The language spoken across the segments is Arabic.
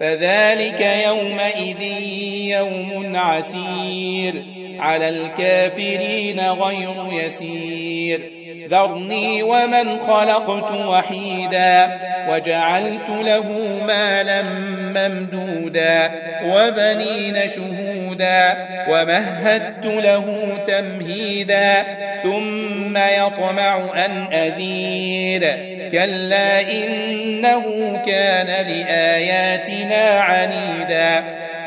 فذلك يومئذ يوم عسير. على الكافرين غير يسير. ذرني ومن خلقت وحيدا وجعلت له مالا ممدودا وبنين شهودا ومهدت له تمهيدا ثم يطمع أن أزيد. كلا إنه كان لآياتنا عنيدا.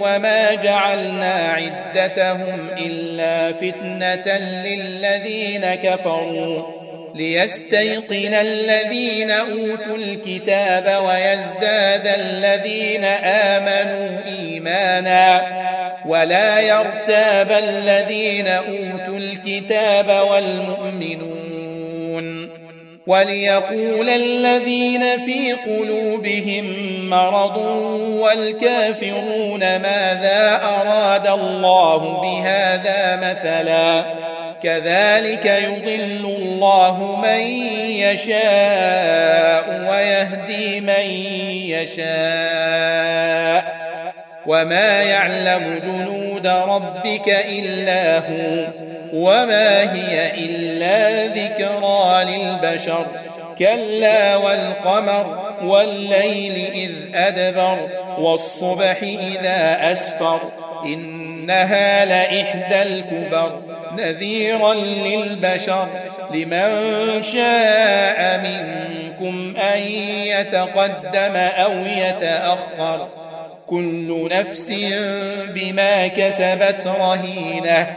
وما جعلنا عدتهم إلا فتنة للذين كفروا ليستيقن الذين أوتوا الكتاب ويزداد الذين آمنوا إيمانا ولا يرتاب الذين أوتوا الكتاب والمؤمنون وليقول الذين في قلوبهم مرض والكافرون ماذا أراد الله بهذا مثلا كذلك يضل الله من يشاء ويهدي من يشاء وما يعلم جنود ربك إلا هو وما هي إلا ذكرى للبشر. كلا والقمر والليل إذ أدبر والصبح إذا أسفر. إنها لإحدى الكبر نذيرا للبشر. لمن شاء منكم أن يتقدم أو يتأخر. كل نفس بما كسبت رهينة.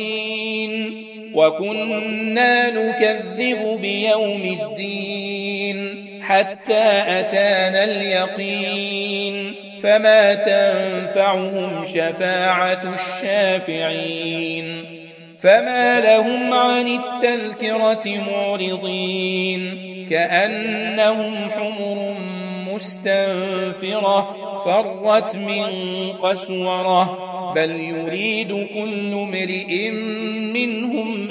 وكنا نكذب بيوم الدين حتى أتانا اليقين فما تنفعهم شفاعة الشافعين فما لهم عن التذكرة معرضين كأنهم حمر مستنفرة فرت من قسورة بل يريد كل امرئ منهم